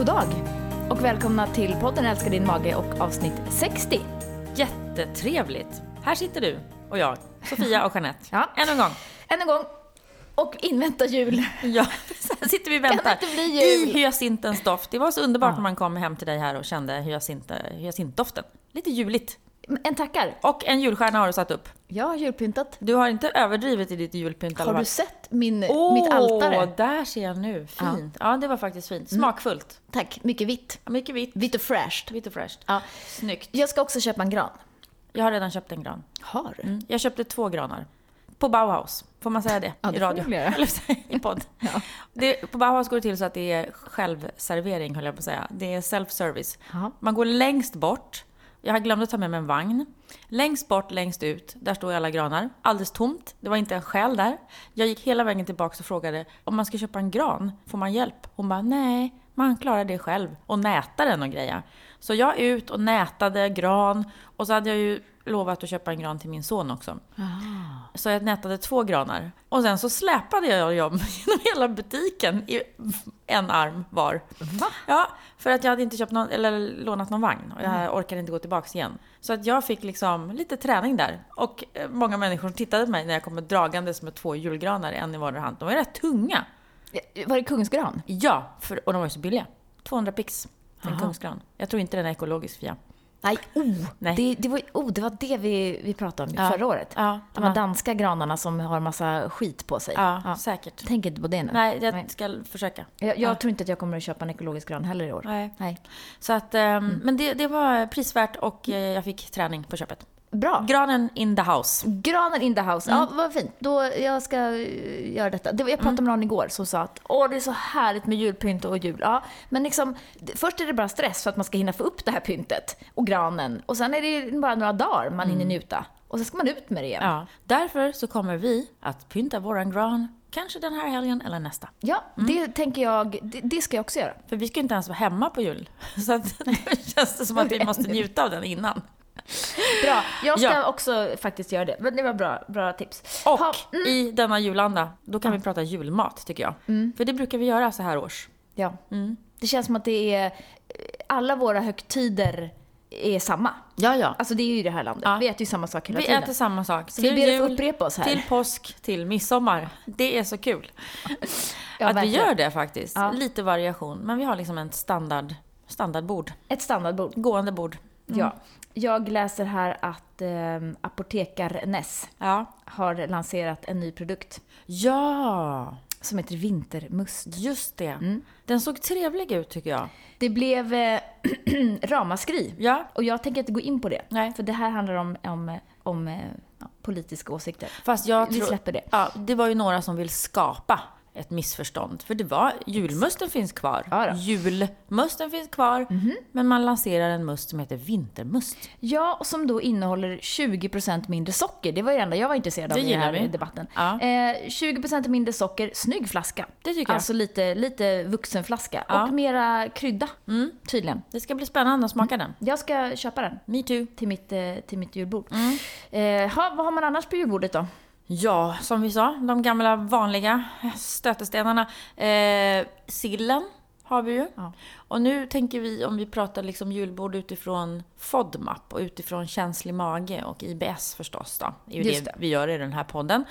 god dag och välkomna till podden Älskar din mage och avsnitt 60. Jättetrevligt. Här sitter du och jag, Sofia och Jeanette. Ja. Ännu en gång. Än en gång. Och invänta jul. Ja, så här sitter vi och väntar. Kan det inte bli jul? I hyacintens doft. Det var så underbart Ja. när man kom hem till dig här och kände hyacint- hyacintdoften. Lite juligt. En tackar. Och en julstjärna har du satt upp. Jag har julpyntat. Du har inte överdrivit i ditt julpynt Har du sett min, Åh, mitt altare? där ser jag nu. Fint. Ja. det var faktiskt fint. Smakfullt. Tack, mycket vitt. Ja, Mycket vitt. Vitt och fräscht. Vitt och fräscht. Ja. Snyggt. Jag ska också köpa en gran. Jag har redan köpt en gran. Har du? Mm. Jag köpte två granar. På Bauhaus. Får man säga det Ja, det i radio? Eller i podd. Ja. Det, på Bauhaus går det till så att det är självservering, höll jag på att säga. Det är self-service. Ja. Man går längst bort. Jag glömde ta med mig en vagn. Längst bort, längst ut, där står alla granar. Alldeles tomt. Det var inte en själ där. Jag gick hela vägen tillbaka och frågade om man ska köpa en gran, får man hjälp? Hon bara, nej, man klarar det själv. Och nätar den och grejer. Så jag ut och nätade gran. Och så hade jag ju lovat att köpa en gran till min son också. Så jag nätade två granar. Och sen så släpade jag dem genom hela butiken i en arm var. Va? Ja, för att jag hade inte köpt någon, eller lånat någon vagn. Och jag orkade inte gå tillbaks igen. Så att jag fick liksom lite träning där. Och eh, många människor tittade på mig när jag kom dragandes med två julgranar, en i vardera hand. De var rätt tunga. Var det kungsgran? Ja, för, och de var ju så billiga. 200 pix en kungsgran. Jag tror inte den är ekologisk, Fia. Nej, oh, Nej. Det, det, var, oh, det var det vi, vi pratade om Ja. förra året. Ja, De här ja. danska granarna som har massa skit på sig. Ja, säkert. Tänk inte på det nu. Nej, jag Nej. ska försöka. Jag, jag Ja. tror inte att jag kommer att köpa en ekologisk gran heller i år. Nej. Nej. Så att, ehm, Men det, det var prisvärt och eh, jag fick träning på köpet. Bra. Granen in the house. Granen in the house. Mm. Ja, vad fint. Då, jag ska eh, göra detta. Det var, jag pratade med någon igår som sa att Åh, det är så härligt med julpynt och jul. Ja, men liksom, först är det bara stress för att man ska hinna få upp det här pyntet och granen. Och sen är det bara några dagar man hinner njuta. Och sen ska man ut med det igen. Mm. Ja. Därför så kommer vi att pynta våran gran, kanske den här helgen eller nästa. Ja, Mm. det tänker jag, det, det ska jag också göra. För vi ska inte ens vara hemma på jul. Så att, då känns det som att vi måste njuta av den innan. Bra, jag ska Ja. också faktiskt göra det. Men det var bra, bra tips. Och Ha, i denna julanda, då kan vi prata julmat tycker jag. För det brukar vi göra så här års. ja. Mm. Det känns som att det är, alla våra högtider är samma. Ja, ja. Alltså det är ju det här landet. Ja. Vi äter ju samma sak hela Vi tiden. äter samma sak. Så vi ber att upprepa oss här. till påsk, till midsommar. Det är så kul. Ja, att vi verkligen. gör det faktiskt. Ja. Lite variation. Men vi har liksom en standard, standardbord. Ett standardbord. Gående bord. Ja. Jag läser här att eh, Apotekar Ness Ja. har lanserat en ny produkt Ja, som heter Vintermust. just det. Mm. Den såg trevlig ut tycker jag. Det blev eh, ramaskri. Ja, Och jag tänker inte gå in på det. Nej. För det här handlar om, om, om eh, ja, politiska åsikter. fast jag Vi tror... släpper det. Ja, det var ju några som vill skapa ett missförstånd. För det var, julmusten finns kvar. Ja. Julmusten finns kvar. Men man lanserar en must som heter vintermust. Ja, och som då innehåller 20% mindre socker. Det var det enda jag var intresserad av Det i den här vi. debatten. Ja. Eh, 20% mindre socker, snygg flaska. Det tycker jag. Alltså lite, lite vuxenflaska. Ja. Och mera krydda, Mm. tydligen. Det ska bli spännande att smaka den. Jag ska köpa den Me too. till mitt, eh, till mitt julbord. Mm. Eh, ha, vad har man annars på julbordet då? Ja, som vi sa, de gamla vanliga stötestenarna. Eh, sillen har vi ju. Ja. Och nu tänker vi, om vi pratar liksom julbord utifrån FODMAP och utifrån känslig mage och IBS förstås då. Det är ju det, det. vi gör i den här podden.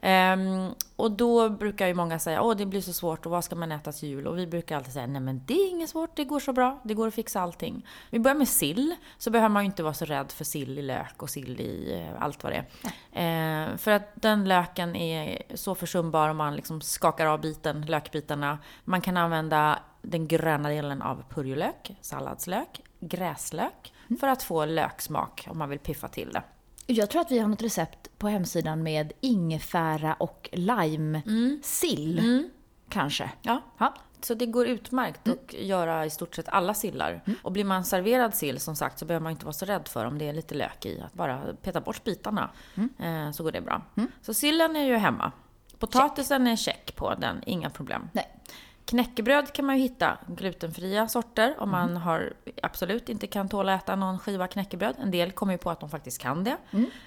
Ehm, och då brukar ju många säga, åh det blir så svårt och vad ska man äta till jul? Och vi brukar alltid säga, nej men det är inget svårt, det går så bra, det går att fixa allting. Vi börjar med sill, så behöver man ju inte vara så rädd för sill i lök och sill i eh, allt vad det är. Eh, för att den löken är så försumbar om man liksom skakar av biten, lökbitarna. Man kan använda den gröna delen av purjolök, salladslök, gräslök för att få löksmak om man vill piffa till det. Jag tror att vi har något recept på hemsidan med ingefära och lime-sill. Kanske. Ja. Ja. Så det går utmärkt att göra i stort sett alla sillar. Och blir man serverad sill som sagt så behöver man inte vara så rädd för om det är lite lök i. Att bara peta bort bitarna eh, så går det bra. Så sillen är ju hemma. Potatisen är check på den, inga problem. Nej. Knäckebröd kan man ju hitta glutenfria sorter om man har, absolut inte kan tåla att äta någon skiva knäckebröd. En del kommer ju på att de faktiskt kan det.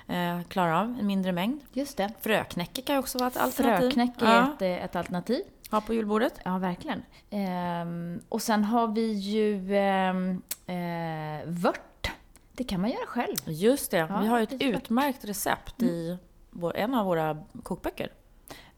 Eh, klarar av en mindre mängd. Just det. Fröknäcke kan ju också vara ett alternativ. Fröknäck är ja, ett, eh, ett alternativ. ha på julbordet. Ja, verkligen. Ehm, och sen har vi ju ehm, eh, vört. Det kan man göra själv. Just det, Ja, vi har ju ett utmärkt recept i vår, en av våra kokböcker.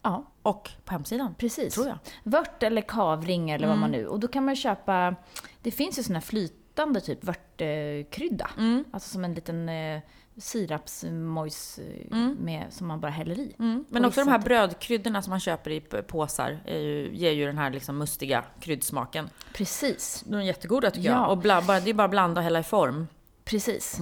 Ja, Och på hemsidan, precis. tror jag. Vört eller kavring eller vad man nu... Och då kan man köpa... Det finns ju sån här flytande typ vörtkrydda. Mm. Alltså som en liten eh, sirapsmojs eh, med, som man bara häller i. Mm. Men också de här brödkryddorna som man köper i påsar ju, ger ju den här liksom mustiga kryddsmaken. Precis. De är jättegoda tycker Ja. jag. Och bla, bara, det är bara att blanda och hälla i form. Precis.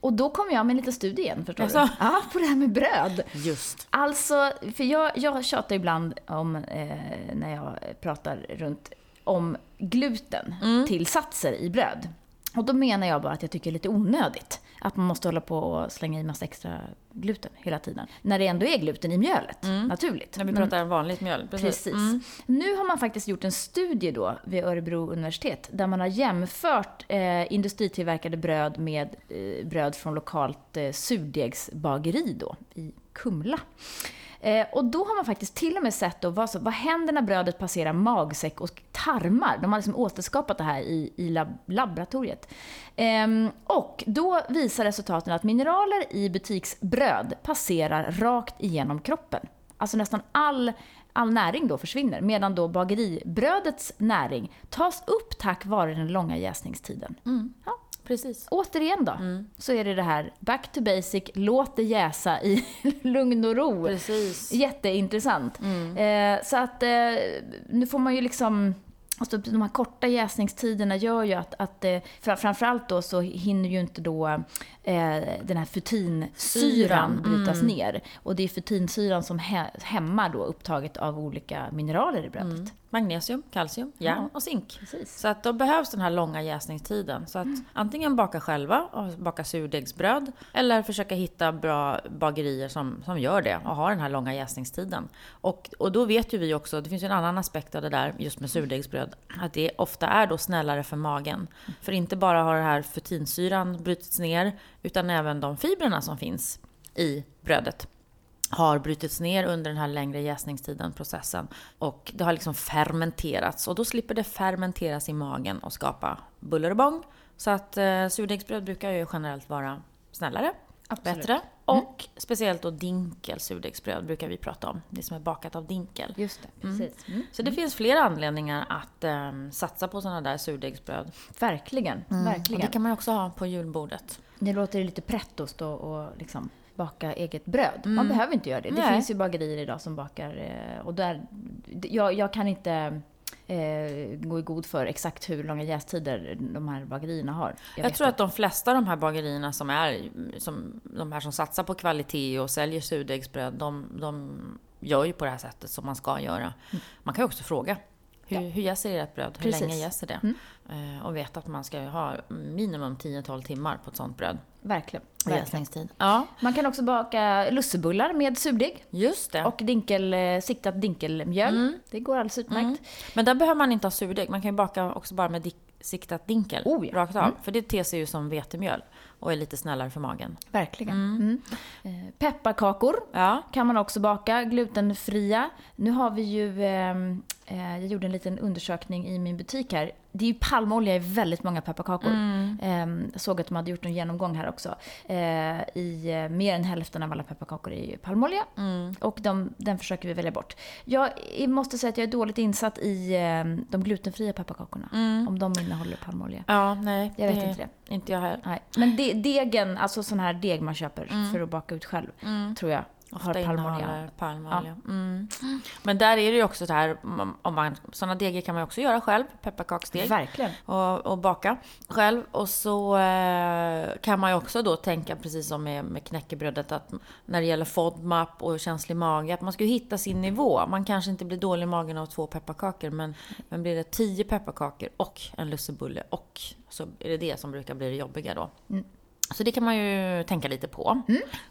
Och då kommer jag med en liten studie igen, förstår Jaså? du? Ja, på det här med bröd. Just. Alltså, för jag, jag tjatar ibland om, eh, när jag pratar runt, om glutentillsatser i bröd. Och då menar jag bara att jag tycker det är lite onödigt. Att man måste hålla på och slänga i massa extra gluten hela tiden. När det ändå är gluten i mjölet, naturligt. När vi Men- pratar vanligt mjöl. Precis. Mm. Nu har man faktiskt gjort en studie då vid Örebro universitet där man har jämfört eh, industritillverkade bröd med eh, bröd från lokalt eh, surdegsbageri då i Kumla. Eh, och då har man faktiskt till och med sett då vad, så, vad händer när brödet passerar magsäck och tarmar. De har liksom återskapat det här i, i lab, laboratoriet. Ehm, och då visar resultaten att mineraler i butiksbröd passerar rakt igenom kroppen. Alltså nästan all, all näring då försvinner, medan då bageribrödets näring tas upp tack vare den långa jäsningstiden. Ja, Precis. återigen då, så är det det här back to basic, låt det jäsa i lugn och ro. Precis. Jätteintressant. Eh, så att eh, nu får man ju liksom Alltså, de här korta jäsningstiderna gör ju att, att eh, fra- framförallt då så hinner ju inte då eh, den här futinsyran Syran, brytas ner. Och det är futinsyran som hä- hämmar då upptaget av olika mineraler i brödet. Magnesium, kalcium, järn Ja. och zink. Precis. Så att då behövs den här långa jäsningstiden. Så att antingen baka själva och baka surdegsbröd eller försöka hitta bra bagerier som, som gör det och har den här långa jäsningstiden. Och, och då vet ju vi också, det finns ju en annan aspekt av det där just med surdegsbröd, att det ofta är då snällare för magen. För inte bara har det här futinsyran brutits ner, utan även de fibrerna som finns i brödet har brutits ner under den här längre jäsningstiden, processen. Och det har liksom fermenterats. Och då slipper det fermenteras i magen och skapa buller och bång. Så att eh, surdegsbröd brukar ju generellt vara snällare, Absolut. bättre. Och speciellt då dinkel surdegsbröd brukar vi prata om. Det som är bakat av dinkel. Just det, precis. Mm. Så det finns flera anledningar att eh, satsa på sådana där surdegsbröd. Verkligen, Och verkligen. det kan man också ha på julbordet. Det låter lite pretto att stå och liksom baka eget bröd. Man behöver inte göra det. Det Mm. Nej. finns ju bagerier idag som bakar eh, och där, jag, jag kan inte eh, gå i god för exakt hur långa jästider de här bagerierna har. Jag, vet tror inte. att de flesta av de här bagerierna som är, som, de här som satsar på kvalitet och säljer surdegsbröd, de, de gör ju på det här sättet som man ska göra. Man kan ju också fråga. Hur, hur jäser ert bröd? Hur Precis. länge jäser det? Eh, och veta att man ska ha minimum 10-12 timmar på ett sånt bröd. Verkligen. Jäsningstid. Ja, Man kan också baka lussebullar med surdeg just det. och dinkel, eh, siktat dinkelmjöl. Det går alldeles utmärkt. Men där behöver man inte ha surdeg. Man kan ju baka också bara med siktat dinkel. Oh ja. Rakt av. För det ter sig ju som vetemjöl. Och är lite snällare för magen. Verkligen. Mm. Eh, Pepparkakor Ja. kan man också baka, glutenfria. Nu har vi ju, ehm, eh, jag gjorde en liten undersökning i min butik här. Det är ju palmolja i väldigt många pepparkakor. Ehm, jag såg att de hade gjort en genomgång här också. Eh, I eh, mer än hälften av alla pepparkakor är ju palmolja. Och de, den försöker vi välja bort. Jag måste säga att jag är dåligt insatt i ehm, de glutenfria pepparkakorna. Om de innehåller palmolja. Ja, nej. Jag vet inte det. Inte jag heller. Nej. Men de, degen, alltså sån här deg man köper för att baka ut själv, tror jag har Ofta palmolja. innehåller palmolja. Mm. Men där är det ju också så här, om man, sådana degar kan man också göra själv, pepparkaksdeg. Verkligen. och, och baka själv. Och så eh, kan man ju också då tänka, precis som med, med knäckebrödet, att när det gäller FODMAP och känslig mage, att man ska hitta sin nivå. Man kanske inte blir dålig i magen av två pepparkakor, men, men blir det tio pepparkakor och en lussebulle och så är det det som brukar bli det jobbiga då. Så det kan man ju tänka lite på.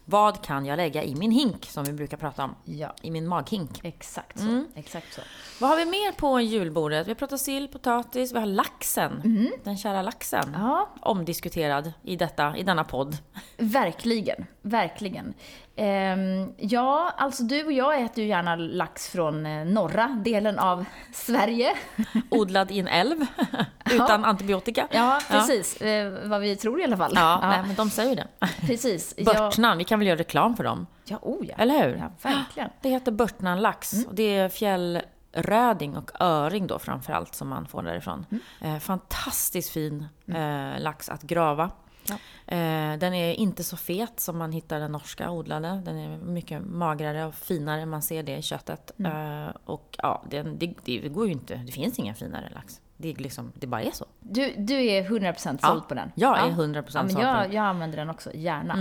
Vad kan jag lägga i min hink, som vi brukar prata om? Ja, I min maghink. exakt så. Exakt så. Vad har vi mer på julbordet? Vi har pratat sill, potatis, vi har laxen. Den kära laxen. Ja, Omdiskuterad i, detta, i denna podd. verkligen. Verkligen. Ehm, ja, alltså du och jag äter ju gärna lax från eh, norra delen av Sverige. Odlad i en älv, utan antibiotika. Ja, precis. Eh, vad vi tror i alla fall. Ja, Nej, men de säger det. precis. Ja, Börtnan, vi kan väl göra reklam för dem? ja, oh ja. Eller hur? Ja, verkligen. Det heter Börtnanlax och det är fjällröding och öring då framförallt som man får därifrån. Eh, fantastiskt fin eh, lax att grava. Ja. Eh, den är inte så fet som man hittar den norska odlade. Den är mycket magrare och finare, man ser det i köttet. Eh, och ja, den, det, det går ju inte, det finns ingen finare lax. Det, är liksom, det bara är så. Du, du är 100% såld Ja, på den? jag är Ja. 100% ja, men såld på den. jag använder den också, gärna.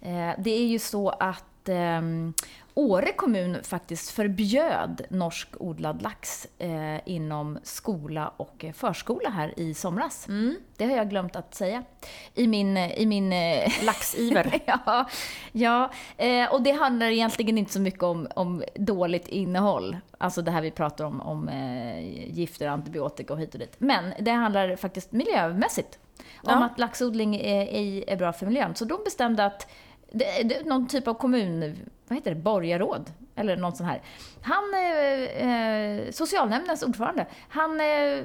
Eh, det är ju så att ehm, Åre kommun faktiskt förbjöd norsk odlad lax eh, inom skola och eh, förskola här i somras. Det har jag glömt att säga. I min... I min eh, Laxiver. ja, ja eh, och det handlar egentligen inte så mycket om, om dåligt innehåll. Alltså det här vi pratar om, om eh, gifter, antibiotika och hit och dit. Men det handlar faktiskt miljömässigt. Om Ja. att laxodling är, är, är bra för miljön. Så de bestämde att det, det, någon typ av kommun, vad heter det, borgarråd, eller någon sån här. Han, eh, eh, socialnämndens ordförande, han eh,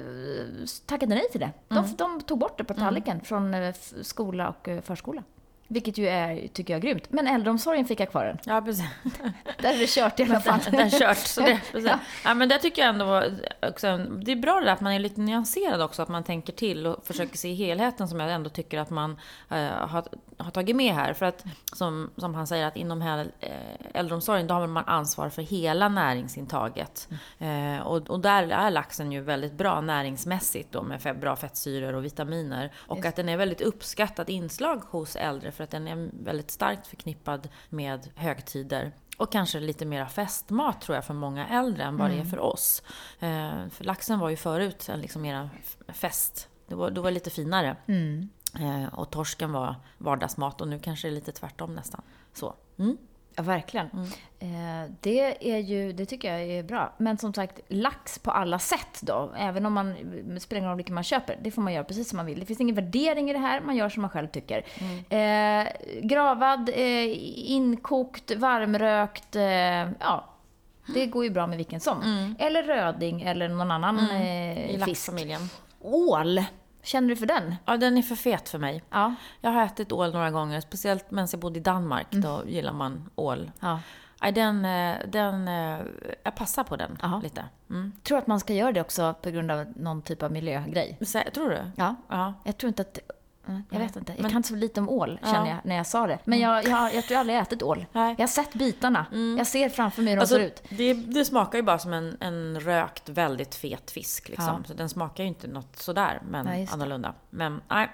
tackade nej till det. De, de tog bort det på tallriken från eh, skola och eh, förskola. Vilket ju är, tycker jag, grymt. Men äldreomsorgen fick jag kvar den. Ja, precis. Där är det kört i alla fall. Den är kört. Så det, precis. Ja. Ja. men det tycker jag ändå var också, det är bra det där att man är lite nyanserad också, att man tänker till och försöker se helheten som jag ändå tycker att man eh, har, har tagit med här. För att som, som han säger att inom här, eh, äldreomsorgen då har man ansvar för hela näringsintaget. Eh, och, och där är laxen ju väldigt bra näringsmässigt då med bra fettsyror och vitaminer. Och att den är väldigt uppskattat inslag hos äldre för att den är väldigt starkt förknippad med högtider. Och kanske lite mera festmat tror jag för många äldre än vad det är för oss. Eh, för laxen var ju förut en liksom mera fest. Det var, det var lite finare. Mm. Eh, och torsken var vardagsmat och nu kanske det är lite tvärtom nästan. Så. Mm. Ja, verkligen. Eh, det, är ju, det tycker jag är bra. Men som sagt, lax på alla sätt då. Även om man spelar roll vilken man köper. Det får man göra precis som man vill. Det finns ingen värdering i det här. Man gör som man själv tycker. Eh, gravad, eh, inkokt, varmrökt. Eh, ja, det går ju bra med vilken som. Eller röding eller någon annan eh, I fisk. laxfamiljen. Ål. Känner du för den? Ja, den är för fet för mig. Ja. Jag har ätit ål några gånger, speciellt medan jag bodde i Danmark. Då gillar man ål. ja. Nej, den, eh, den, eh, jag passar på den Jaha. lite. Mm. Tror att man ska göra det också på grund av någon typ av miljögrej. Så, tror du? Ja. Ja. Jag tror inte att... mm, Jag vet inte. Jag Men- kan så lite om ål, Ja. känner jag, när jag sa det. Men jag, jag, jag tror jag aldrig ätit ål. Nej. Jag har sett bitarna. Jag ser framför mig hur de Alltså, ser ut. det, det smakar ju bara som en, en rökt, väldigt fet fisk. Liksom. Ja. Så den smakar ju inte något sådär, men det. annorlunda. Men nej,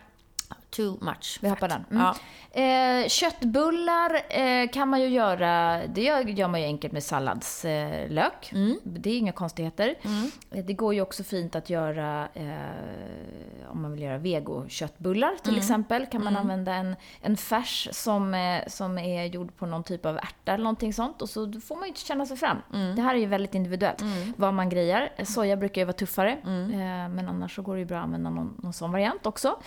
too much Vi hoppar den. Mm. Ja. Eh, köttbullar eh, kan man ju göra, det gör, gör man ju enkelt med salladslök. Eh. Mm. Det är inga konstigheter. Eh, Det går ju också fint att göra, eh, om man vill göra vegoköttbullar till Mm. exempel, kan man använda en, en färs som, eh, som är gjord på någon typ av ärta eller någonting sånt. Och så får man ju känna sig fram. Mm. Det här är ju väldigt individuellt, vad man grejar. Soja brukar ju vara tuffare, Mm. men annars så går det ju bra att använda någon, någon sån variant också.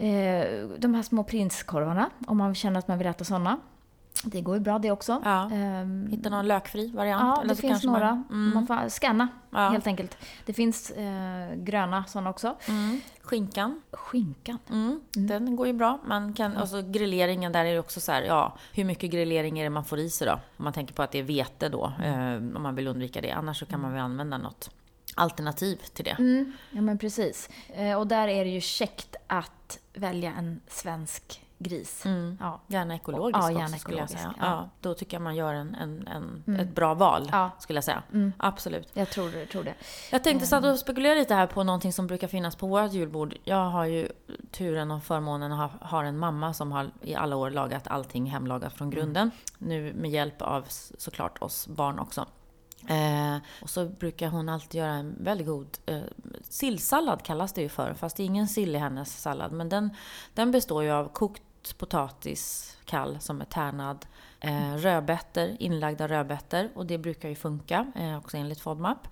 Eh, de här små prinskorvarna, om man känner att man vill äta såna. Det går ju bra det också. Ja. Ehm, Hitta någon lökfri variant. Ja, eller det så finns några. Man, mm, Man får scanna Ja. helt enkelt. Det finns eh, gröna sådana också. mm. Skinkan. Skinkan. Mm, Den går ju bra. Man kan, och så grilleringen, där är det också så här, ja, hur mycket grillering är det man får i sig då? Om man tänker på att det är vete då, eh, om man vill undvika det. Annars så kan man väl använda något alternativ till det. Mm, ja men precis. Eh, och där är det ju käckt att välja en svensk gris. Mm. Ja. Gärna ekologisk Ja, också, gärna skulle jag säga. ja. Ja. då tycker jag man gör en, en, en, ett bra val, Ja. skulle jag säga. Mm. Absolut. Jag tror det. Tror det. Jag tänkte satt och spekulera lite här på någonting som brukar finnas på vårt julbord. Jag har ju turen och förmånen att ha har en mamma som har i alla år lagat allting hemlagat från grunden. Nu med hjälp av såklart oss barn också. Eh, och så brukar hon alltid göra en väldigt god eh, sillsallad kallas det ju för. Fast det är ingen sill i hennes sallad. Men den, den består ju av kokt potatis kall som är tärnad, eh, rödbetor, inlagda rödbetor och det brukar ju funka eh, också enligt FODMAP.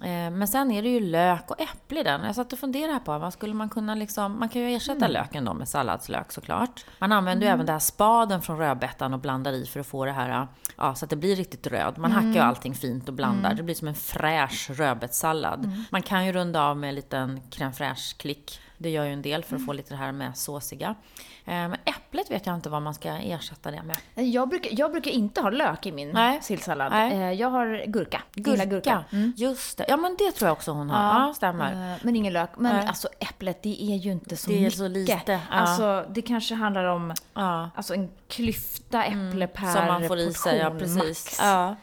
Eh, men sen är det ju lök och äpple i den. Jag satt och funderade på vad skulle man kunna liksom... Man kan ju ersätta mm. löken då med salladslök såklart. Man använder mm. ju även den här spaden från rödbetan och blandar i för att få det här, ja, så att det blir riktigt röd. Man mm. hackar ju allting fint och blandar. Mm. Det blir som en fräsch rödbetssallad. Mm. Man kan ju runda av med en liten crème fraîche-klick. Det gör ju en del för att få lite det här med såsiga. Eh, men äpplet vet jag inte vad man ska ersätta det med. Jag brukar, jag brukar inte ha lök i min Nej. sillsallad. Nej. Eh, jag har gurka. Gurka, gurka. Mm. just det. Ja men det tror jag också hon har. Ja, ja stämmer. Eh, men ingen lök. Men Nej. alltså äpplet, det är ju inte så det mycket. Det är så lite. Ja. Alltså det kanske handlar om ja. alltså, en klyfta mm. äpple mm. per Som man får i sig, ja precis. Ja.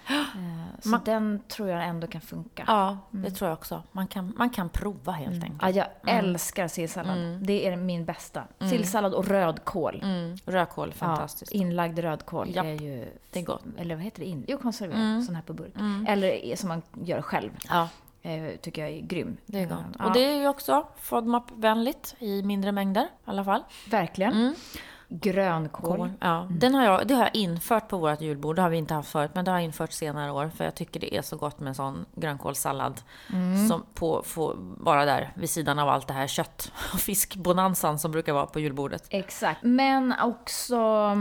Så man, den tror jag ändå kan funka. Ja, mm. det tror jag också. Man kan, man kan prova helt mm. enkelt. Ja, jag mm. älskar sillsallad. Det är min bästa. Sillsallad och rödkål. Mm. Rödkål, fantastiskt. Ja, inlagd rödkål Japp. är ju... Det är gott. Eller vad heter det? In, jo, konserverad. Mm. Sån här på burk. Eller som man gör själv. Ja. Eh, tycker jag är grym. Det är gott. Ja. Och det är ju också FODMAP-vänligt i mindre mängder i alla fall. Verkligen. Grönkål. Ja, mm. den har jag, det har jag infört på vårt julbord. Det har vi inte haft förut, men det har jag infört senare år. För jag tycker det är så gott med en sån grönkålssallad. Mm. Som på, får vara där vid sidan av allt det här kött och fiskbonanzan som brukar vara på julbordet. Exakt. Men också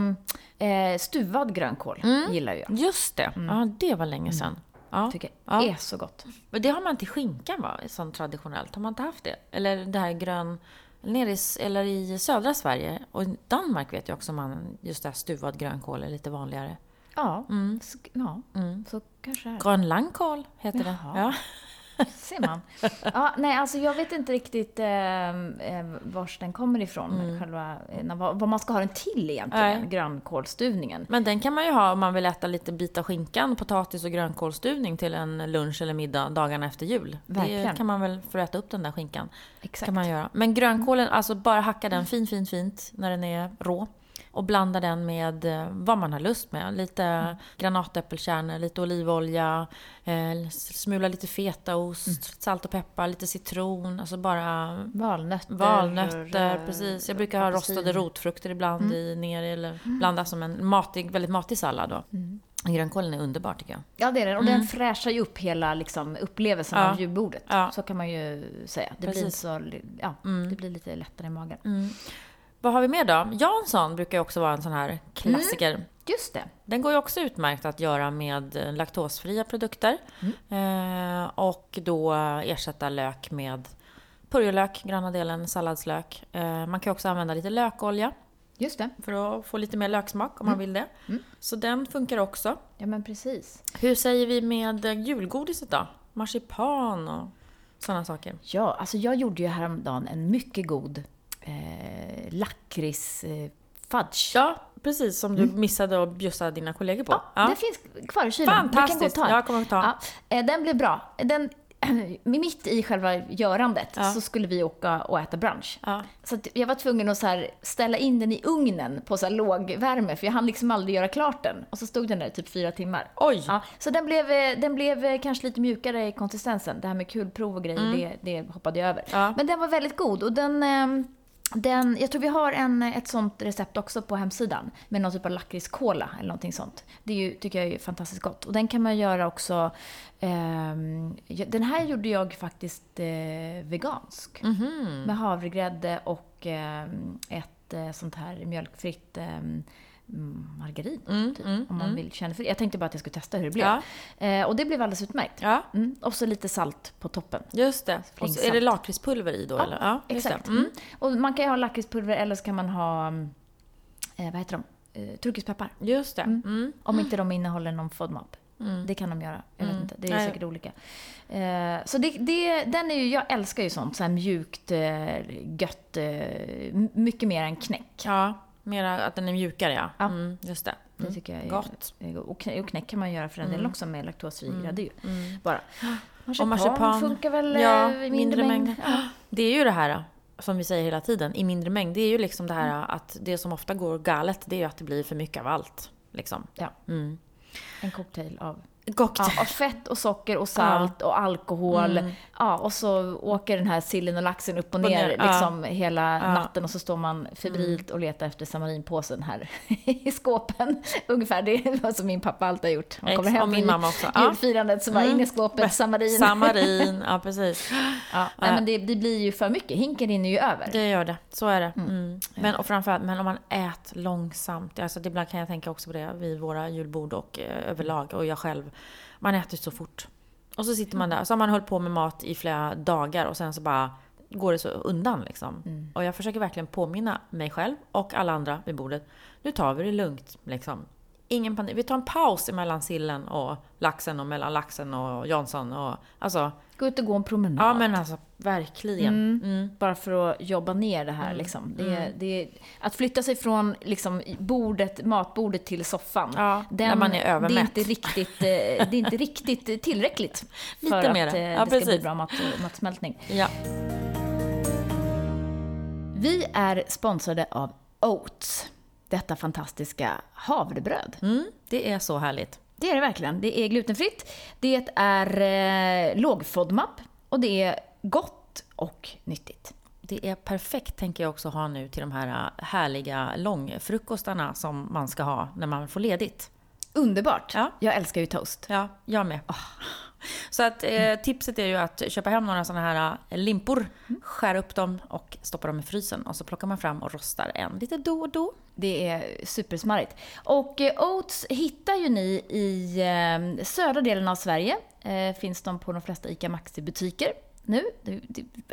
eh, stuvad grönkål mm. gillar jag. Just det. Mm. Ja, det var länge sedan. Ja. Tycker jag ja. är så gott. Men det har man till skinkan va? Som traditionellt. Har man inte haft det? Eller det här grön nere i, eller i södra Sverige och i Danmark vet jag också man just där stuvad grönkål är lite vanligare. Ja, mm. ja mm. så kanske det är. Grönlangkål heter Jaha. det. Ja. Ser man. Ja, nej, alltså jag vet inte riktigt eh, eh vars den kommer ifrån, mm. själva, eh, vad, vad, man ska ha den till egentligen, nej. grönkålsstuvningen. Men den kan man ju ha om man vill äta lite bit av skinkan, potatis och grönkålsstuvning till en lunch eller middag dagarna efter jul. Verkligen. Det kan man väl få äta upp den där skinkan. Exakt. Kan man göra. Men grönkålen, alltså bara hacka den fint, fint, fint när den är rå och blanda den med eh, vad man har lust med. Lite mm. granatäppelkärnor, lite olivolja, eh, smula lite fetaost, mm. salt och peppar, lite citron, alltså bara valnötter. Valnötter, eh, precis. Jag brukar ha rostade rotfrukter ibland mm. i, ner eller mm. blanda som en matig, väldigt matig sallad då. Mm. Grönkålen är underbar tycker jag. Ja, det är den. Och mm. den fräschar ju upp hela liksom, upplevelsen ja. av julbordet. Ja. Så kan man ju säga. Det blir, så, ja, mm. det blir lite lättare i magen. Mm. Vad har vi mer då? Jansson brukar ju också vara en sån här klassiker. Mm, just det. Den går ju också utmärkt att göra med laktosfria produkter. Mm. Eh, och då ersätta lök med purjolök, gröna delen, salladslök. Eh, man kan också använda lite lökolja. Just det. För att få lite mer löksmak om mm. man vill det. Mm. Så den funkar också. Ja men precis. Hur säger vi med julgodiset då? Marsipan och sådana saker. Ja, alltså jag gjorde ju häromdagen en mycket god eh, lakrits eh, fudge. Ja, precis. Som du mm. missade att bjussa dina kollegor på. Ja, det finns kvar i kylen. Fantastiskt! Du kan gå Jag kommer att ta. Ja, eh, den blev bra. Den, mitt i själva görandet ja. så skulle vi åka och äta brunch. Ja. Så jag var tvungen att så här ställa in den i ugnen på så här låg värme för jag hann liksom aldrig göra klart den. Och så stod den där i typ fyra timmar. Oj! Ja, så den blev, eh, den blev eh, kanske lite mjukare i konsistensen. Det här med kulprov och grejer, mm. det, det hoppade jag över. Men den var väldigt god och den ehm, den, jag tror vi har en, ett sånt recept också på hemsidan med någon typ av lakritskola eller någonting sånt. Det är ju, tycker jag är fantastiskt gott. Och den kan man göra också... Eh, den här gjorde jag faktiskt eh, vegansk. Mm -hmm. Med havregrädde och eh, ett sånt här mjölkfritt ehm, margarin, mm, typ, mm, om man mm. vill känna för det. Jag tänkte bara att jag skulle testa hur det blev. Ja. Eh, och det blev alldeles utmärkt. Ja. Mm. Och så lite salt på toppen. Just det. Och så är det lakritspulver i då? Ja, eller? ja exakt. Mm. Och man kan ju ha lakritspulver eller så kan man ha, eh, vad heter de, eh, turkispeppar. Just det. Mm. Om inte de innehåller någon FODMAP. Mm. Det kan de göra. Jag vet inte. Det är Nej. säkert olika. Eh, så det, det, den är ju, jag älskar ju sånt. Så här mjukt, eh, gött. Eh, mycket mer än knäck. Ja. Mera att den är mjukare ja. ja. Mm, just det. Mm. Det tycker jag är gott. Och knäck kan man göra för den delen mm. också med laktosfri mm. grädde ju. Mm. Bara. Marsipan, och marsipan funkar väl ja, i mindre, mindre mängd. mängd. Ja. Det är ju det här som vi säger hela tiden, i mindre mängd. Det är ju liksom det här att det som ofta går galet, det är ju att det blir för mycket av allt. Liksom. Ja. En cocktail av Cocktail. Ja, och fett och socker och salt och alkohol. Ja, och så åker den här sillen och laxen upp och ner, ja. liksom hela Ja. natten och så står man febrilt och letar efter samarinpåsen här i skåpen. Ungefär det är vad som min pappa alltid har gjort. Ex- kommer hem och min mamma också. Ja. julfirandet så bara in i skåpet, samarin. Samarin, ja precis. Ja, nej, men det, det blir ju för mycket, hinken rinner ju över. Det gör det, så är det. Mm. Men, och framförallt, men om man äter långsamt, alltså ibland kan jag tänka också på det vid våra julbord och eh, överlag, och jag själv. Man äter så fort. Och så sitter man där, så har man hållit på med mat i flera dagar och sen så bara går det så undan liksom. Och jag försöker verkligen påminna mig själv och alla andra vid bordet. Nu tar vi det lugnt liksom. Ingen panik. Vi tar en paus mellan sillen och laxen och mellan laxen och Jansson och alltså. Gå ut och gå en promenad. Ja men alltså verkligen. Mm. Bara för att jobba ner det här. Liksom. Det, är- det, att flytta sig från liksom, bordet, matbordet till soffan. Ja, när man är Det är övermätt. inte riktigt, eh, det är inte riktigt tillräckligt för Lite att mer. eh, Ja, det ska bli precis. bra mat, matsmältning. Ja. Vi är sponsrade av Oats. Detta fantastiska havrebröd. Mm, det är så härligt. Det är det verkligen. Det är glutenfritt, det är eh, låg FODMAP och det är gott och nyttigt. Det är perfekt, tänker jag också ha nu till de här äh, härliga långfrukostarna som man ska ha när man får ledigt. Underbart! Ja. Jag älskar ju toast. Ja, jag med. Så att eh, tipset är ju att köpa hem några sådana här äh, limpor, skära upp dem och stoppa dem i frysen och så plockar man fram och rostar en lite då och då. Det är supersmarrigt. Och eh, Oats hittar ju ni i eh, södra delen av Sverige. Eh, finns de på de flesta ICA Maxi-butiker nu.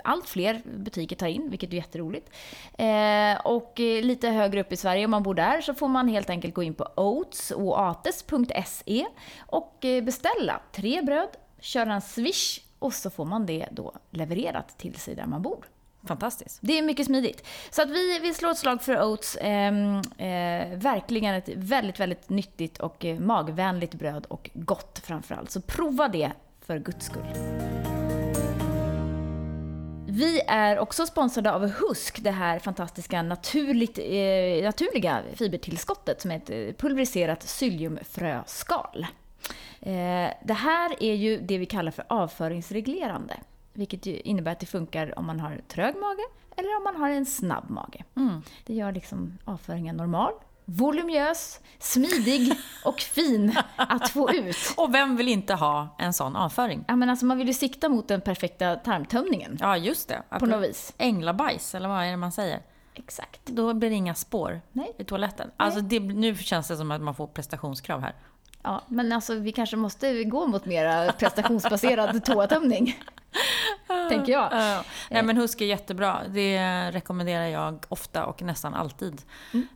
Allt fler butiker tar in, vilket är jätteroligt. Eh, och lite högre upp i Sverige, om man bor där, så får man helt enkelt gå in på oats.se och beställa tre bröd, köra en swish och så får man det då levererat till sig där man bor. Fantastiskt. Det är mycket smidigt. Så att vi, vi slår ett slag för Oats. Eh, eh, verkligen ett väldigt, väldigt nyttigt och eh, magvänligt bröd och gott framförallt. Så prova det för guds skull. Vi är också sponsrade av Husk, det här fantastiska naturligt, eh, naturliga fibertillskottet som är ett eh, pulveriserat psylliumfröskal. Eh, det här är ju det vi kallar för avföringsreglerande. Vilket innebär att det funkar om man har trög mage eller om man har en snabb mage. Det gör liksom avföringen normal, voluminös, smidig och fin att få ut. Och vem vill inte ha en sån avföring? Ja, men alltså man vill ju sikta mot den perfekta tarmtömningen. Ja, just det. På något vis. Änglabajs, eller vad är det man säger? Exakt. Då blir det inga spår Nej. i toaletten. Alltså det, nu känns det som att man får prestationskrav här. Ja, men alltså vi kanske måste gå mot mera prestationsbaserad toatömning. Tänker jag. Ja. Nej men husk är jättebra. Det rekommenderar jag ofta och nästan alltid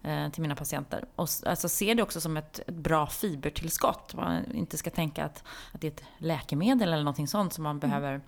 eh, till mina patienter. Och alltså, se det också som ett, ett bra fibertillskott. Man inte ska tänka att, att det är ett läkemedel eller någonting sånt som man behöver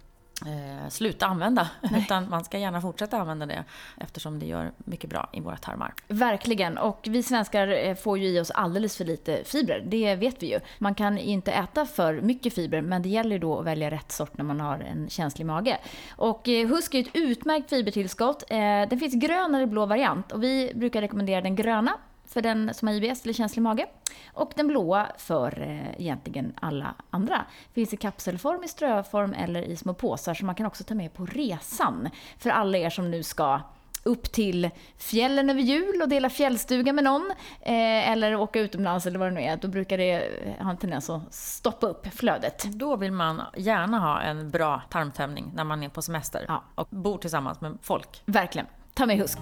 eh, sluta använda. Utan man ska gärna fortsätta använda det eftersom det gör mycket bra i våra tarmar. Verkligen. Och vi svenskar eh, får ju i oss alldeles för lite fibrer. Det vet vi ju. Man kan inte äta för mycket fibrer, men det gäller då att välja rätt sort när man har en känslig mage. Och eh, Husk är ett utmärkt fibertillskott. Eh, Den finns grön eller blå variant och vi brukar rekommendera den gröna för den som har IBS eller känslig mage. Och den blåa för eh, egentligen alla andra. Finns i kapselform, i ströform eller i små påsar som man kan också ta med på resan. För alla er som nu ska upp till fjällen över jul och dela fjällstuga med någon. Eh, eller åka utomlands eller vad det nu är. Då brukar det eh, ha en tendens att stoppa upp flödet. Då vill man gärna ha en bra tarmtömning när man är på semester Ja. och bor tillsammans med folk. Verkligen. Ta med husk.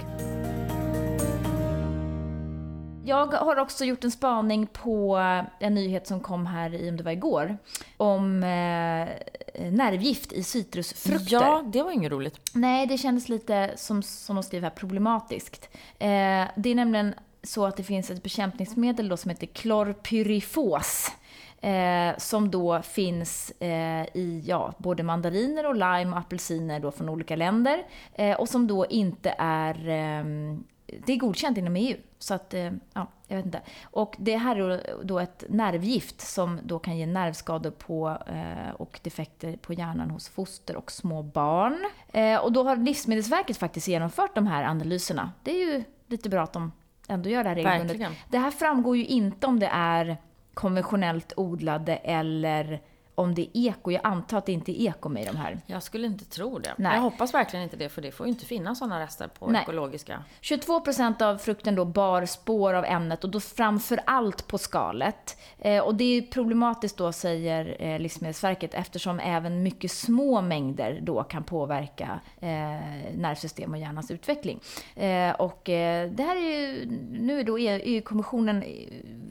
Jag har också gjort en spaning på en nyhet som kom här i, om det var igår, om eh, nervgift i citrusfrukter. Ja, det var inget roligt. Nej, det kändes lite, som, som de skriver här, problematiskt. Eh, det är nämligen så att det finns ett bekämpningsmedel då som heter klorpyrifos. Eh, som då finns eh, i ja, både mandariner och lime och apelsiner då från olika länder. Eh, och som då inte är... det är godkänt inom EU. Så att, eh, ja, jag vet inte. Och det här är då ett nervgift som då kan ge nervskador på eh, och defekter på hjärnan hos foster och små barn. Eh, och då har Livsmedelsverket faktiskt genomfört de här analyserna. Det är ju lite bra att de ändå gör det här regelbundet. Det här framgår ju inte om det är konventionellt odlade eller om det är eko. Jag antar att det inte är eko med de här. Jag skulle inte tro det. Nej. Jag hoppas verkligen inte det, för det får ju inte finnas sådana rester på Nej. ekologiska. 22 procent av frukten då bar spår av ämnet och då framför allt på skalet. Eh, och det är problematiskt då, säger eh, Livsmedelsverket, eftersom även mycket små mängder då kan påverka eh, nervsystem och hjärnans utveckling. Eh, och eh, det här är ju, nu är då E- EU-kommissionen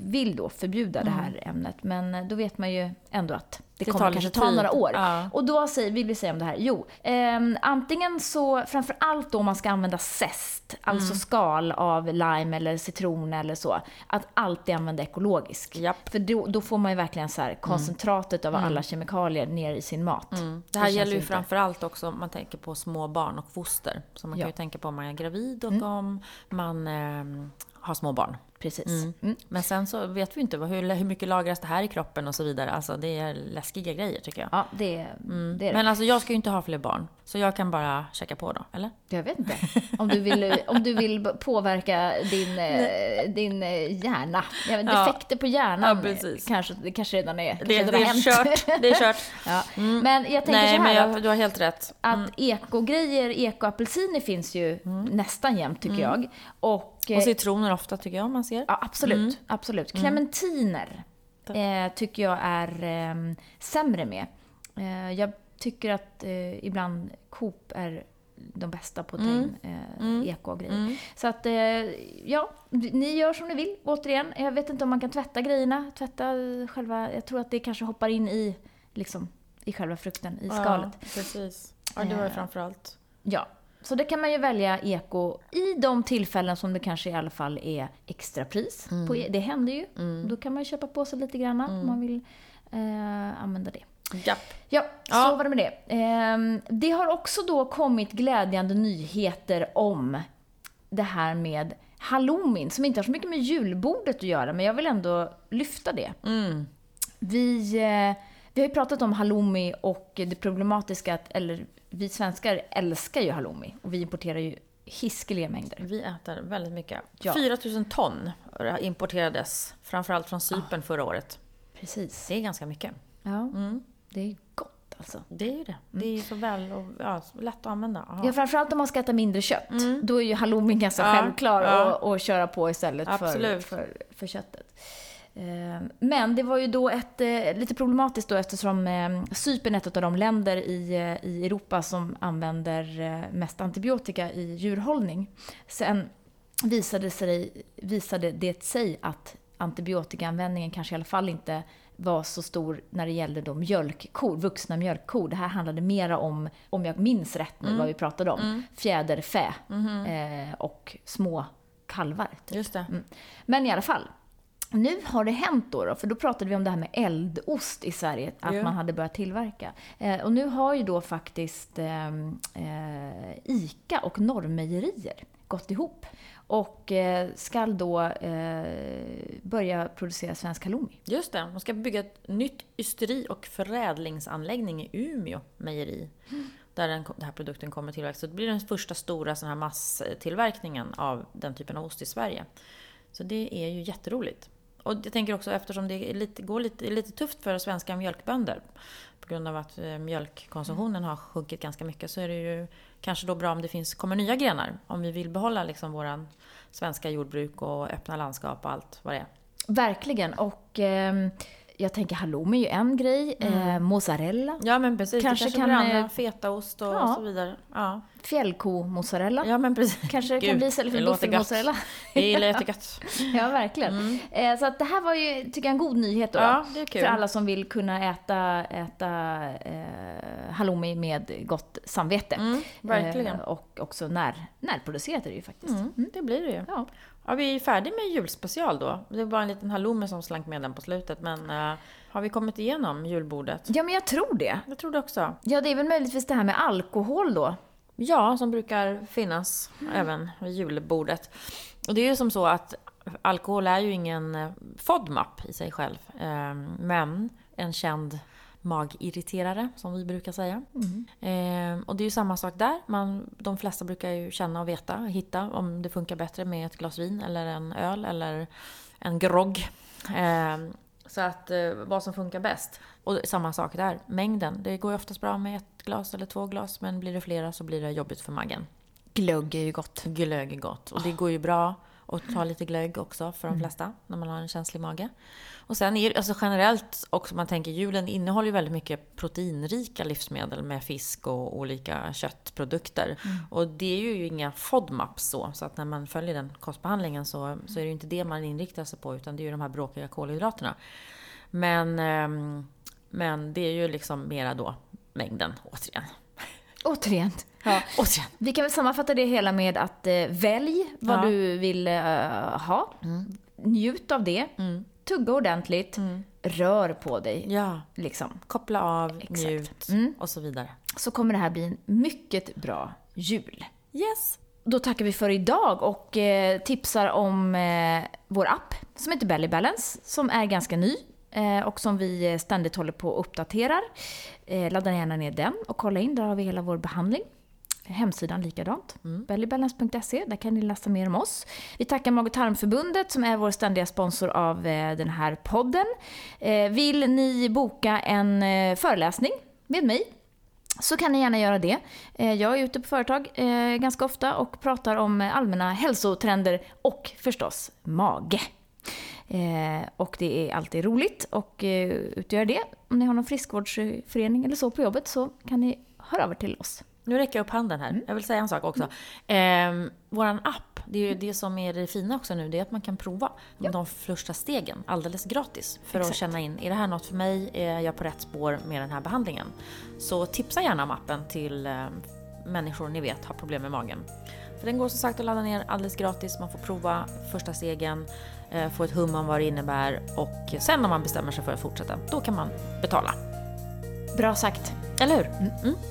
vill då förbjuda det här ämnet, men då vet man ju ändå att det, Det kommer kanske lite ta tid. några år. Ja. Och då säger, vill vi säga om det här? Jo, ehm, antingen så, framför allt då om man ska använda zest, alltså Mm. skal av lime eller citron eller så, att alltid använda ekologisk. Japp. Mm. För då, då får man ju verkligen så här koncentratet av alla kemikalier ner i sin mat. Det här känns gäller ju inte. framför allt också om man tänker på små barn och foster. Så man Ja. kan ju tänka på om man är gravid och om man ehm, har små barn. Precis. Mm. Mm. Men sen så vet vi inte vad- hur, hur mycket lagras det här i kroppen och så vidare. Alltså det är läskiga grejer tycker jag. Ja, det, det är det. Mm. Men alltså jag ska ju inte ha fler barn. Så jag kan bara checka på då, eller? Jag vet inte. Om du vill, om du vill påverka din, eh, din eh, hjärna. Ja, men Ja. defekter på hjärnan Ja, precis. kanske, det kanske redan är, kanske Det, redan det är hänt. kört. Det är kört. Ja. Men jag tänker Nej, så men här att jag, du har helt rätt. Att ekogrejer, ekoapelsiner finns ju nästan jämt tycker jag. Och, Och eh, citroner ofta tycker jag man ser. ja, absolut, absolut. Clementiner eh, tycker jag är eh, sämre med. Eh, jag tycker att eh, ibland Coop är de bästa på att ta in eh, eko-grejer. Så att, eh, ja, ni gör som ni vill. Återigen, jag vet inte om man kan tvätta grejerna. Tvätta själva, jag tror att det kanske hoppar in i, liksom, i själva frukten, i skalet. Ja, precis. Ja, det var ju Eh. framförallt. Ja, så det kan man ju välja eko i de tillfällen som det kanske i alla fall är extrapris. På, e- det händer ju. Då kan man ju köpa på sig lite grann om man vill eh, använda det. Japp. Ja, Ja. så var det med det. Ehm, det har också då kommit glädjande nyheter om det här med halloumin, som inte har så mycket med julbordet att göra, men jag vill ändå lyfta det. Mm. Vi, eh, vi har ju pratat om halloumi och det problematiska att, eller vi svenskar älskar ju halloumi och vi importerar ju hiskeliga mängder. Vi äter väldigt mycket. Ja. 4 000 ton importerades, framförallt från Cypern förra året. Precis. Det är ganska mycket. Ja, det är gott alltså. Det är ju det. Det är ju så väl och ja, lätt att använda. Aha. Ja, framförallt om man ska äta mindre kött. Då är ju halloumin ganska Ja, självklar ja. köra på istället för, för, för köttet. Eh, Men det var ju då ett, eh, lite problematiskt då eftersom eh, Cypern är ett av de länder i, eh, i Europa som använder eh, mest antibiotika i djurhållning. Sen visade, sig, visade det sig att antibiotikaanvändningen kanske i alla fall inte var så stor när det gällde då mjölkkor, vuxna mjölkkor. Det här handlade mera om, om jag minns rätt nu vad vi pratade om, fjäderfä eh, och små kalvar. Typ. Mm. Men i alla fall. Nu har det hänt då, då, för då pratade vi om det här med eldost i Sverige, att Ja. man hade börjat tillverka. Eh, och nu har ju då faktiskt eh, eh, ICA och Norrmejerier gått ihop och eh, ska då eh, börja producera svensk halloumi. Just det. Man ska bygga ett nytt ysteri och förädlingsanläggning i Umeå mejeri. Där den, den här produkten kommer tillverkas. Så det blir den första stora sån här masstillverkningen av den typen av ost i Sverige. Så det är ju jätteroligt. Och jag tänker också eftersom det är lite, går lite, är lite tufft för svenska mjölkbönder på grund av att eh, mjölkkonsumtionen har sjunkit ganska mycket så är det ju kanske då bra om det finns, kommer nya grenar. Om vi vill behålla liksom våran svenska jordbruk och öppna landskap och allt vad det är. Verkligen. Och Eh jag tänker halloumi är ju en grej. Eh, mozzarella. Ja men precis, Kanske det kanske kan, blir andra, eh, fetaost och ja. så vidare. Ja, Fjällko-mozzarella. ja men precis. Kanske det kan Gud, bli istället för buffelmozzarella. Det låter gött. Ja, verkligen. Eh, så att det här var ju, tycker jag, en god nyhet då. Ja, det är kul. För alla som vill kunna äta, äta eh, halloumi med gott samvete. Mm, verkligen. Eh, och också när, närproducerat är det ju faktiskt. Mm, det blir det ju. Ja. Ja, vi är färdiga med julspecial då. Det var en liten halloumi som slank med den på slutet. Men eh, har vi kommit igenom julbordet? ja, men jag tror det. Jag tror det också. Ja, det är väl möjligtvis det här med alkohol då. Ja, som brukar finnas även vid julbordet. Och det är ju som så att alkohol är ju ingen eh, FODMAP i sig själv. Eh, Men en känd magirriterare, som vi brukar säga. Eh, och det är ju samma sak där. Man, de flesta brukar ju känna och veta, hitta om det funkar bättre med ett glas vin eller en öl eller en grogg. Eh, Så att eh, vad som funkar bäst. Och samma sak där, mängden. Det går ju oftast bra med ett glas eller två glas, men blir det flera så blir det jobbigt för magen. Glögg är ju gott. Glögg är gott. Och det går ju bra att ta lite glögg också för de flesta när man har en känslig mage. Och sen är alltså generellt också, man tänker julen innehåller ju väldigt mycket proteinrika livsmedel med fisk och olika köttprodukter. Och det är ju inga FODMAPs så, så att när man följer den kostbehandlingen så, så är det ju inte det man inriktar sig på utan det är ju de här bråkiga kolhydraterna. Men, ehm, men det är ju liksom mera då mängden, återigen. Återigen. Ja. Vi kan väl sammanfatta det hela med att eh, välj vad Ja. du vill eh, ha. Njut av det. Tugga ordentligt. Rör på dig. Ja, Liksom. koppla av, Exakt. njut Mm. och så vidare. Så kommer det här bli en mycket bra jul. Yes! Då tackar vi för idag och eh, tipsar om eh, vår app som heter Belly Balance som är ganska ny eh, och som vi eh, ständigt håller på och uppdaterar. Ladda gärna ner den och kolla in, där har vi hela vår behandling. Hemsidan likadant, bellybalance.se, där kan ni läsa mer om oss. Vi tackar Mag och tarmförbundet som är vår ständiga sponsor av eh, den här podden. Eh, vill ni boka en eh, föreläsning med mig så kan ni gärna göra det. Jag är ute på företag ganska ofta och pratar om allmänna hälsotrender och förstås mage. Och det är alltid roligt och eh, utgör det. Om ni har någon friskvårdsförening eller så på jobbet så kan ni höra av er till oss. Nu räcker jag upp handen här. Jag vill säga en sak också. Ehm, våran app, det är ju det som är det fina också nu, det är att man kan prova de första stegen alldeles gratis. För att Exakt. känna in, är det här något för mig? Är jag på rätt spår med den här behandlingen? Så tipsa gärna om appen till eh, människor ni vet har problem med magen. För den går som sagt att ladda ner alldeles gratis, man får prova första stegen, eh, få ett hum om vad det innebär och sen om man bestämmer sig för att fortsätta, då kan man betala. Bra sagt. Eller hur?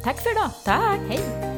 Tack för idag. Tack! Hej!